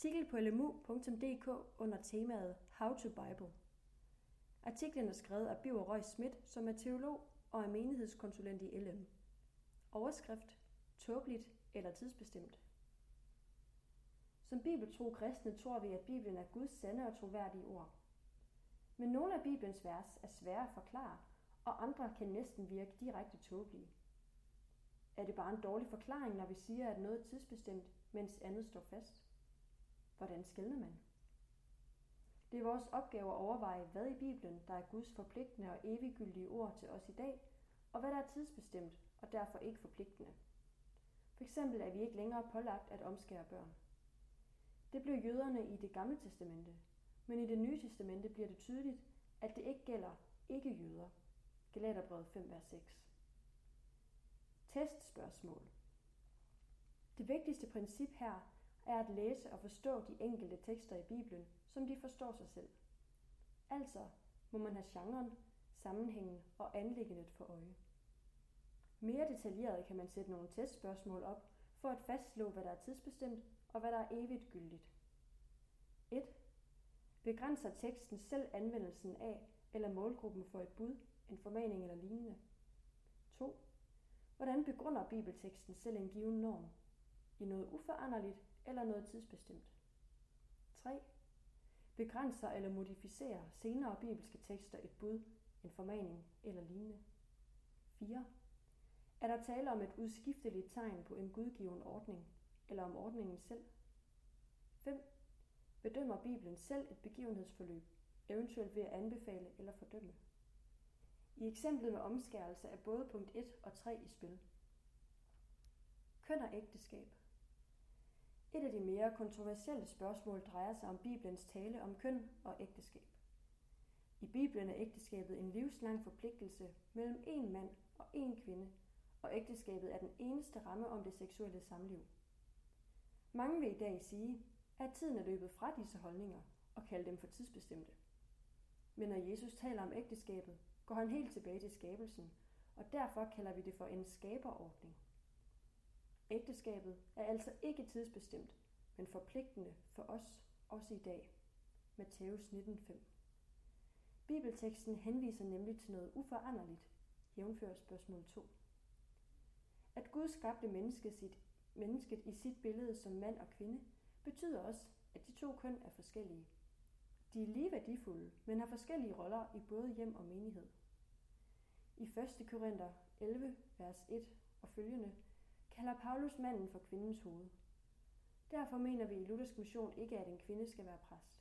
Artikel på lmu.dk under temaet How to Bible. Artiklen er skrevet af Biver Røg Schmidt, som er teolog og er menighedskonsulent i LM. Overskrift Tåbeligt eller tidsbestemt. Som bibeltro kristne tror vi, at Bibelen er Guds sande og troværdige ord. Men nogle af Bibelens vers er svære at forklare, og andre kan næsten virke direkte tåbelige. Er det bare en dårlig forklaring, når vi siger, at noget er tidsbestemt, mens andet står fast? Hvordan skældner man? Det er vores opgave at overveje, hvad i Bibelen, der er Guds forpligtende og eviggyldige ord til os i dag, og hvad der er tidsbestemt og derfor ikke forpligtende. For eksempel er vi ikke længere pålagt at omskære børn. Det blev jøderne i det gamle testamente, men i det nye testamente bliver det tydeligt, at det ikke gælder ikke-jøder. Galaterbrevet 5, vers 6. Testspørgsmål. Det vigtigste princip her er at læse og forstå de enkelte tekster i Bibelen, som de forstår sig selv. Altså må man have genren, sammenhængen og anlæggendet for øje. Mere detaljeret kan man sætte nogle testspørgsmål op for at fastslå, hvad der er tidsbestemt og hvad der er evigt gyldigt. 1. Begrænser teksten selv anvendelsen af eller målgruppen for et bud, en formaning eller lignende? 2. Hvordan begrunder bibelteksten selv en given norm? I noget uforanderligt eller noget tidsbestemt. 3. Begrænser eller modificerer senere bibelske tekster et bud, en formaning eller lignende. 4. Er der tale om et udskifteligt tegn på en gudgiven ordning, eller om ordningen selv? 5. Bedømmer Bibelen selv et begivenhedsforløb, eventuelt ved at anbefale eller fordømme? I eksemplet med omskærelse er både punkt 1 og 3 i spil. Køn og ægteskab. Et af de mere kontroversielle spørgsmål drejer sig om Bibelens tale om køn og ægteskab. I Bibelen er ægteskabet en livslang forpligtelse mellem en mand og en kvinde, og ægteskabet er den eneste ramme om det seksuelle samliv. Mange vil i dag sige, at tiden er løbet fra disse holdninger og kalde dem for tidsbestemte. Men når Jesus taler om ægteskabet, går han helt tilbage til skabelsen, og derfor kalder vi det for en skaberordning – Ægteskabet er altså ikke tidsbestemt, men forpligtende for os, også i dag. Matthæus 19.5 Bibelteksten henviser nemlig til noget uforanderligt, jævnfører spørgsmål 2. At Gud skabte mennesket, sit, mennesket i sit billede som mand og kvinde, betyder også, at de to køn er forskellige. De er lige værdifulde, men har forskellige roller i både hjem og menighed. I 1. Korinther 11, vers 1 og følgende kalder Paulus manden for kvindens hoved. Derfor mener vi i Luthersk Mission ikke, at en kvinde skal være præst.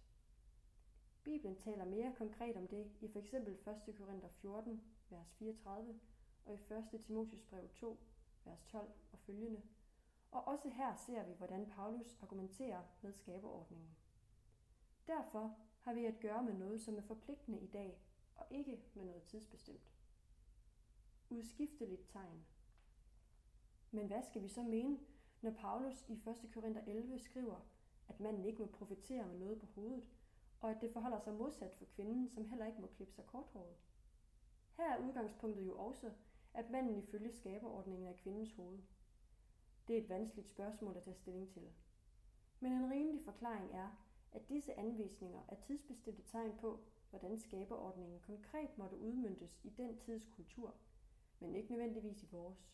Bibelen taler mere konkret om det i f.eks. 1. Korinther 14, vers 34, og i 1. Timotius brev 2, vers 12 og følgende. Og også her ser vi, hvordan Paulus argumenterer med skaberordningen. Derfor har vi at gøre med noget, som er forpligtende i dag, og ikke med noget tidsbestemt. Udskifteligt tegn – men hvad skal vi så mene, når Paulus i 1. Korinther 11 skriver, at manden ikke må profetere med noget på hovedet, og at det forholder sig modsat for kvinden, som heller ikke må klippe sig korthåret? Her er udgangspunktet jo også, at manden ifølge skaberordningen er kvindens hoved. Det er et vanskeligt spørgsmål at tage stilling til. Men en rimelig forklaring er, at disse anvisninger er tidsbestemte tegn på, hvordan skaberordningen konkret måtte udmyndtes i den tids kultur, men ikke nødvendigvis i vores.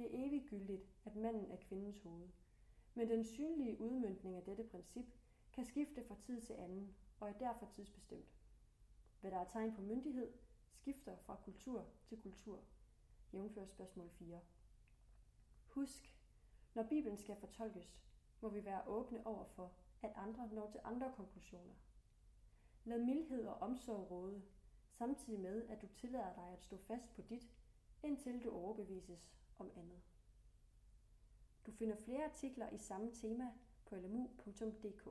Det er eviggyldigt, at manden er kvindens hoved. Men den synlige udmyndning af dette princip kan skifte fra tid til anden og er derfor tidsbestemt. Hvad der er tegn på myndighed, skifter fra kultur til kultur. Jævnfør spørgsmål 4. Husk, når Bibelen skal fortolkes, må vi være åbne over for, at andre når til andre konklusioner. Lad mildhed og omsorg råde, samtidig med, at du tillader dig at stå fast på dit, indtil du overbevises om andet. Du finder flere artikler i samme tema på lmu.dk.